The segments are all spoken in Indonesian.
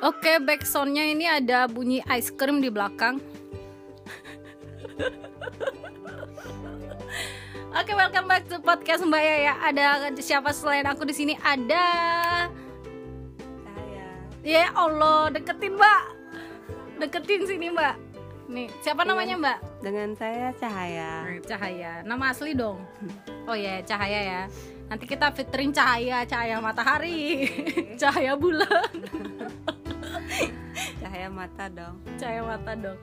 Oke, backsoundnya ini ada bunyi ice cream di belakang. Oke, welcome back to podcast Mbak Yaya. Ada siapa selain aku di sini? Ada Saya Ya Allah, deketin Mbak. Deketin sini Mbak. Nih, siapa namanya Mbak? dengan saya Cahaya. Cahaya. Nama asli dong. Oh ya, Cahaya ya. Nanti kita featuring Cahaya, Cahaya matahari, Cahaya bulan, mata dong. Cahaya mata dong.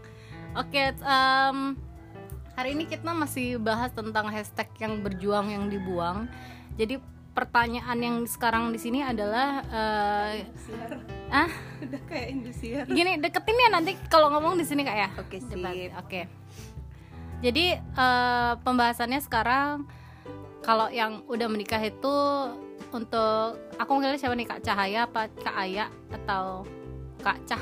Oke, em, hari ini kita masih bahas tentang hashtag yang berjuang yang dibuang. Jadi pertanyaan yang sekarang di sini adalah eh, Indosiar. ah Udah kayak Indosiar. gini deketin ya nanti kalau ngomong di sini kak ya Oke, sip. oke jadi eh, pembahasannya sekarang kalau yang udah menikah itu untuk aku manggilnya siapa nih kak Cahaya apa kak Aya atau kak Cah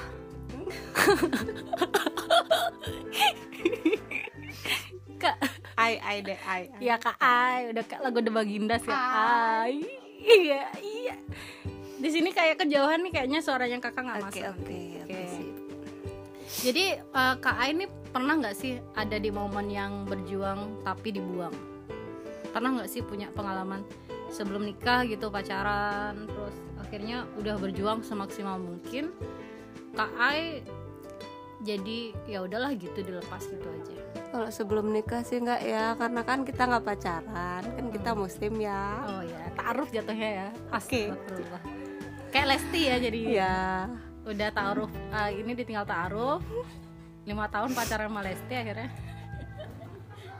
kak Ai ai deh ai. ya kak Ai udah kayak lagu The Bagindas ya Ai iya iya di sini kayak kejauhan nih kayaknya suaranya kakak nggak masuk oke oke Oke. sip. Jadi eh, Kak Ai ini pernah nggak sih ada di momen yang berjuang tapi dibuang? Pernah nggak sih punya pengalaman sebelum nikah gitu pacaran terus akhirnya udah berjuang semaksimal mungkin Kak Ai jadi ya udahlah gitu dilepas gitu aja. Kalau sebelum nikah sih nggak ya, karena kan kita nggak pacaran, kan kita muslim ya. Oh ya, taaruf jatuhnya ya. Oke. Astagfirullah. Kayak Lesti ya jadi. Iya. Udah taaruf eh, ini ditinggal taaruf. lima tahun pacaran sama Lesti akhirnya.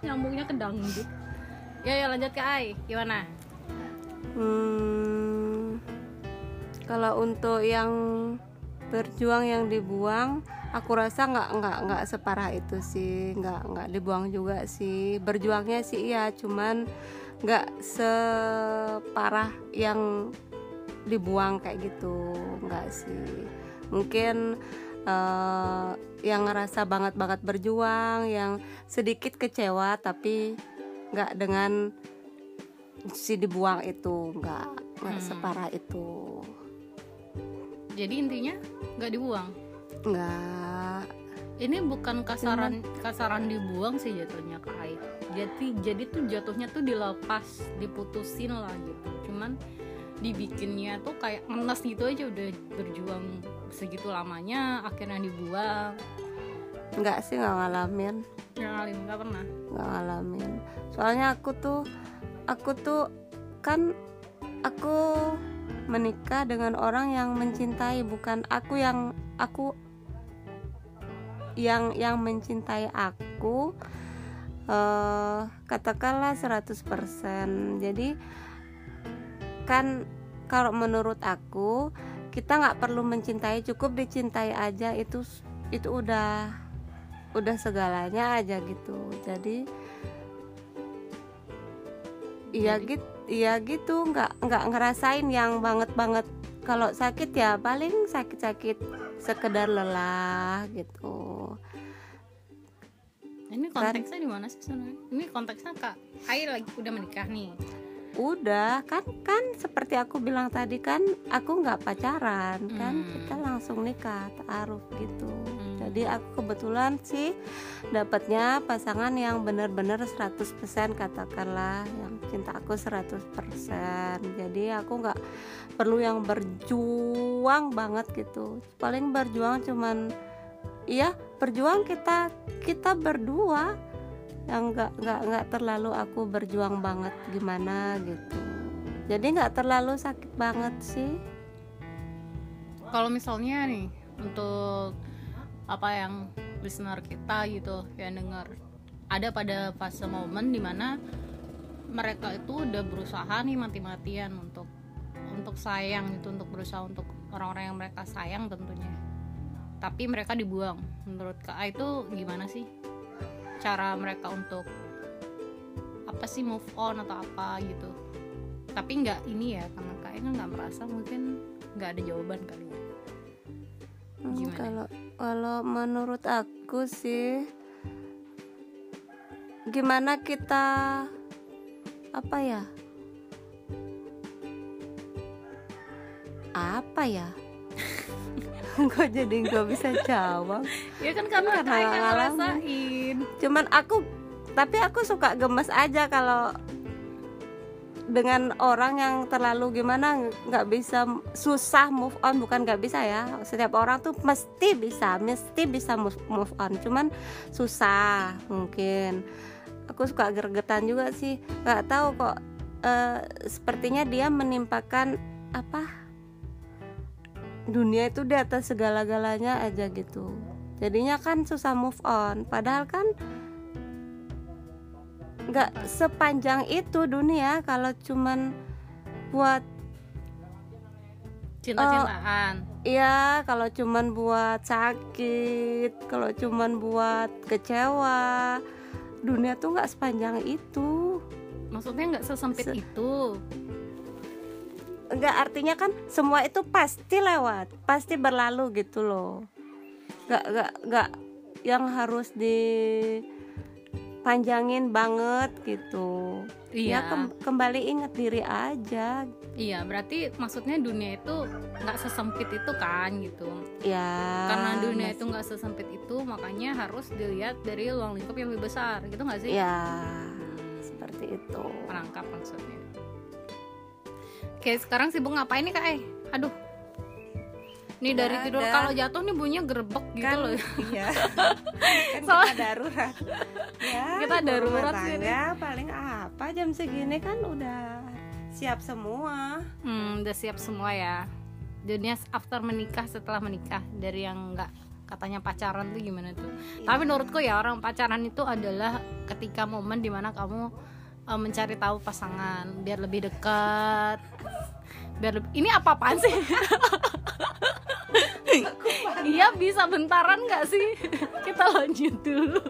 Nyambungnya ke dangdut. Ya ya lanjut ke Ai, gimana? Hmm, kalau untuk yang berjuang yang dibuang, aku rasa nggak nggak nggak separah itu sih, nggak nggak dibuang juga sih. Berjuangnya sih iya, cuman nggak separah yang dibuang kayak gitu, nggak sih. Mungkin eh, yang ngerasa banget banget berjuang, yang sedikit kecewa tapi nggak dengan si dibuang itu nggak nggak Hmm. separah itu Jadi intinya nggak dibuang. nggak Ini bukan kasaran kasaran dibuang sih jatuhnya ke Ai. Jadi jadi tuh jatuhnya tuh dilepas, diputusin lah gitu. Cuman dibikinnya tuh kayak ngenes gitu aja udah berjuang segitu lamanya akhirnya dibuang nggak sih nggak ngalamin yang alim nggak pernah nggak ngalamin soalnya aku tuh aku tuh kan aku menikah dengan orang yang mencintai bukan aku yang aku yang yang mencintai aku eh katakanlah 100% jadi kan kalau menurut aku kita nggak perlu mencintai cukup dicintai aja itu itu udah udah segalanya aja gitu. Jadi iya gitu iya gitu nggak nggak ngerasain yang banget banget. Kalau sakit ya paling sakit sakit sekedar lelah gitu. Ini konteksnya di mana sih sebenarnya? Ini konteksnya kak Ai lagi udah menikah nih. Udah kan kan seperti aku bilang tadi kan aku nggak pacaran kan Hmm. kita langsung nikah taaruf gitu. Hmm. jadi aku kebetulan sih dapatnya pasangan yang benar-benar 100% katakanlah yang cinta aku 100% jadi aku nggak perlu yang berjuang banget gitu. Paling berjuang cuman iya berjuang kita kita berdua. Yang nggak nggak nggak terlalu aku berjuang banget gimana gitu. Jadi nggak terlalu sakit banget sih. Kalau misalnya nih untuk apa yang listener kita gitu yang dengar ada pada fase momen di mana mereka itu udah berusaha nih mati-matian untuk untuk sayang itu untuk berusaha untuk orang-orang yang mereka sayang tentunya. Tapi mereka dibuang. Menurut kak itu gimana sih cara mereka untuk apa sih move on atau apa gitu? Tapi nggak ini ya karena kayaknya nggak merasa mungkin nggak ada jawaban kali ya. Hmm, Gimana? kalau kalau menurut aku sih gimana kita apa ya? Apa ya? Kok jadi nggak bisa jawab? Ya kan karena Karena Kak nggak ngerasain. Cuman aku tapi aku suka gemes aja kalau dengan orang yang terlalu gimana nggak bisa susah move on. Bukan nggak bisa ya setiap orang tuh mesti bisa mesti bisa move, move on. Cuman susah mungkin aku suka gergetan juga sih. Nggak tahu kok eh, sepertinya dia menimpakan apa dunia itu di atas segala-galanya aja gitu. Jadinya kan susah move on. Padahal kan nggak sepanjang itu dunia kalau cuman buat cinta-cintaan. ya kalau cuman buat sakit kalau cuman buat kecewa dunia tuh nggak sepanjang itu. Maksudnya nggak sesempit Se- itu? Nggak artinya kan semua itu pasti lewat pasti berlalu gitu loh. Nggak nggak nggak yang harus dipanjangin banget gitu. Iya. ya kem- kembali ingat diri aja. Iya berarti maksudnya dunia itu nggak sesempit itu kan gitu. Ya karena dunia mas- itu nggak sesempit itu makanya harus dilihat dari ruang lingkup yang lebih besar gitu nggak sih? Ya seperti itu. Merangkap maksudnya. Oke sekarang sibuk ngapain nih kak eh aduh nih Nggak dari tidur kalau jatuh nih bunyinya gerbek gitu kan loh. iya. Kan Soalnya- kita darurat. Ya Kita darurat tangga paling apa jam segini kan udah siap semua. Hmm, udah siap semua ya. Dunia after menikah setelah menikah. Dari yang nggak katanya pacaran tuh gimana tuh. Tapi menurutku ya orang pacaran itu adalah ketika momen di mana kamu eh, mencari tahu pasangan. Biar lebih dekat biar lebih ini apa apaan sih? Iya bisa bentaran nggak sih? Kita lanjut dulu.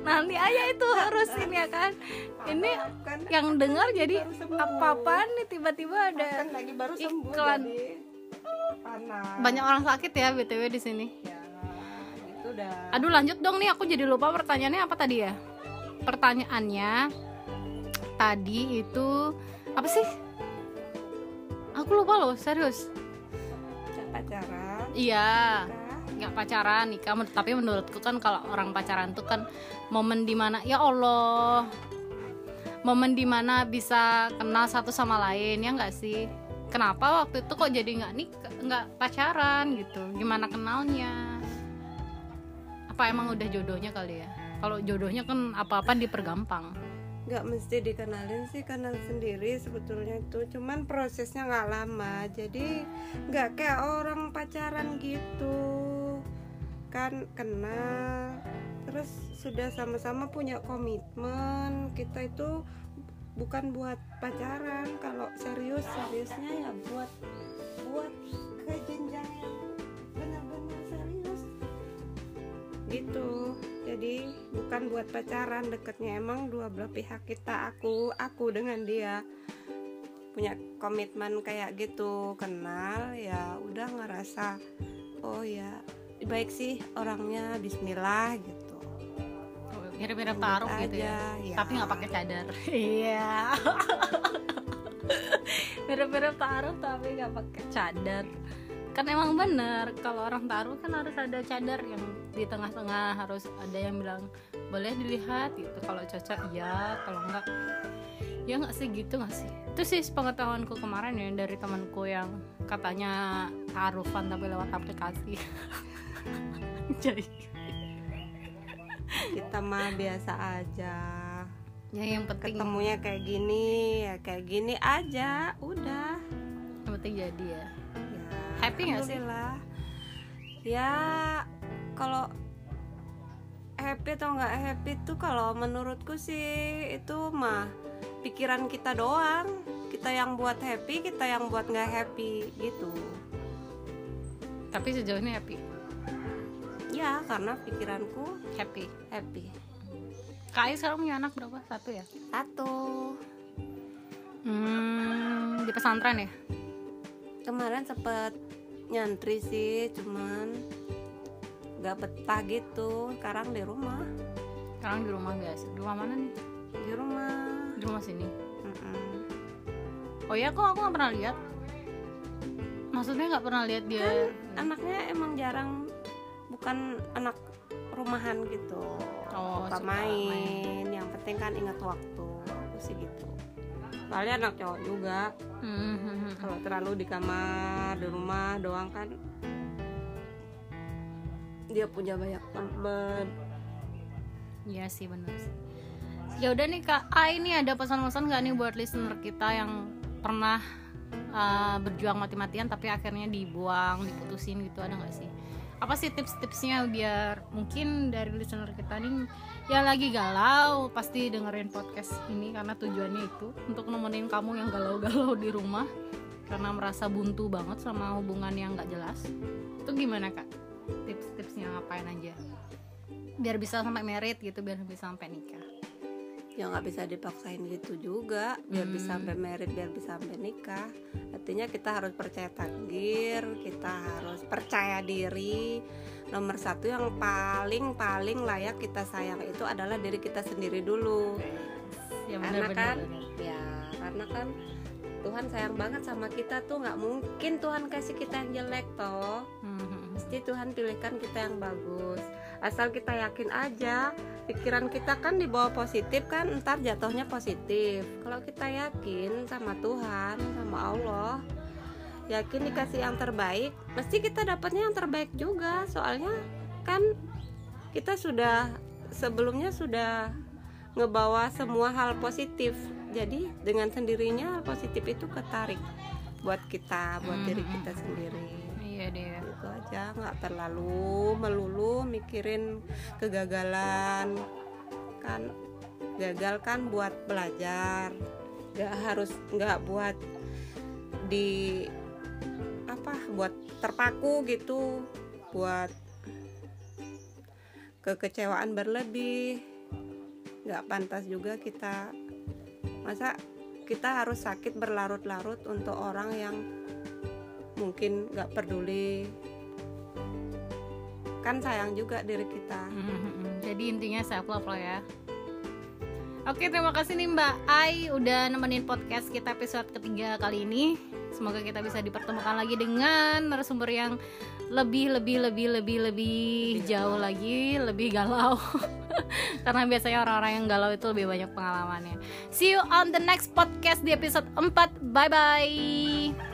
Nanti aja itu harus ini ya kan ini kan yang dengar jadi sembuh. apa-apaan nih? Tiba-tiba ada kan lagi baru sembuh iklan. banyak orang sakit ya btw di sini. Ya itu udah aduh lanjut dong nih. Aku jadi lupa pertanyaannya apa tadi ya? Pertanyaannya tadi itu apa sih? Aku lupa loh serius. Pacaran. Iya. Nggak pacaran nikah. Men- tapi menurutku kan kalau orang pacaran tuh kan momen di mana ya Allah. Momen di mana bisa kenal satu sama lain ya nggak sih? Kenapa waktu itu kok jadi nggak nikah nggak pacaran gitu? Gimana kenalnya? Apa emang udah jodohnya kali ya? Kalau jodohnya kan apa-apa dipergampang nggak mesti dikenalin sih kenal sendiri sebetulnya itu. Cuman prosesnya nggak lama jadi nggak kayak orang pacaran gitu. Kan kenal terus sudah sama-sama punya komitmen. Kita itu bukan buat pacaran. Kalau serius seriusnya ya buat buat ke jenjang yang benar-benar serius. Gitu jadi bukan buat pacaran deketnya emang dua belah pihak kita. Aku aku dengan dia punya komitmen kayak gitu. Kenal ya udah ngerasa oh ya baik sih orangnya Bismillah gitu. Mirip-mirip taruh gitu ya. Aja, ya. tapi nggak pakai cadar. Iya. Mirip-mirip taruh tapi nggak pakai cadar. Kan emang bener kalau orang taruh kan harus ada cadar yang di tengah-tengah harus ada yang bilang boleh dilihat? Gitu. Kalau cocok iya. Kalau enggak ya nggak sih gitu nggak sih. Itu sih pengetahuanku kemarin ya dari temanku yang katanya taruhan tapi lewat aplikasi. Jadi kita mah biasa aja. Ya yang penting ketemunya kayak gini ya kayak gini aja udah. Yang penting jadi ya. Ya, Happy nggak sih? ya kalau happy atau nggak happy tuh kalau menurutku sih itu mah pikiran kita doang kita yang buat happy kita yang buat nggak happy gitu tapi sejauh ini happy ya karena pikiranku happy happy Kak Ai sekarang punya anak berapa? Satu ya? satu Hmm, di pesantren ya? kemarin sempet nyantri sih cuman nggak betah gitu sekarang di rumah Sekarang di rumah biasa. Di rumah mana nih? di rumah Di rumah sini. Mm-mm. Oh iya, kok aku nggak pernah lihat. maksudnya nggak pernah lihat dia anaknya emang jarang bukan anak rumahan gitu Oh, suka suka main. yang penting kan ingat waktu sih gitu soalnya anak cowok juga Hmm, hmm, hmm. kalau terlalu di kamar di rumah doang kan dia punya banyak teman Iya sih benar. Ya udah nih kak, A ini ada pesan-pesan nggak nih buat listener kita yang pernah uh, berjuang mati-matian tapi akhirnya dibuang, diputusin gitu ada nggak sih? Apa sih tips-tipsnya biar mungkin dari listener kita nih yang lagi galau pasti dengerin podcast ini karena tujuannya itu untuk nemenin kamu yang galau-galau di rumah karena merasa buntu banget sama hubungan yang nggak jelas. Itu gimana kak? Tips-tipsnya ngapain aja? biar bisa sampai merit gitu biar bisa sampai nikah. Ya nggak bisa dipaksain gitu juga. Biar Hmm. bisa sampai merit biar bisa sampai nikah. Artinya kita harus percaya takdir kita harus percaya diri. Nomor satu yang paling paling layak kita sayang itu adalah diri kita sendiri dulu. Ya karena benar kan ya karena kan Tuhan sayang banget sama kita tuh. Nggak mungkin Tuhan kasih kita yang jelek toh mesti Tuhan pilihkan kita yang bagus. Asal kita yakin aja pikiran kita kan dibawa positif kan ntar jatuhnya positif. Kalau kita yakin sama Tuhan sama Allah yakin dikasih yang terbaik mesti kita dapatnya yang terbaik juga. Soalnya kan kita sudah sebelumnya sudah ngebawa semua hal positif. Jadi dengan sendirinya hal positif itu ketarik buat kita buat diri Mhm. kita sendiri deh. Itu aja nggak terlalu melulu mikirin kegagalan. Kan gagal kan buat belajar. Nggak harus nggak buat di apa buat terpaku gitu. Buat kekecewaan berlebih. Nggak pantas juga kita masa kita harus sakit berlarut-larut untuk orang yang mungkin nggak peduli. Kan sayang juga diri kita. Jadi intinya self love lah ya. Oke terima kasih nih Mbak Ai udah nemenin podcast kita episode ketiga kali ini. Semoga kita bisa dipertemukan lagi dengan narasumber yang lebih lebih lebih lebih lebih jauh lagi lebih galau. Karena biasanya orang-orang yang galau itu lebih banyak pengalamannya. See you on the next podcast di episode 4 bye bye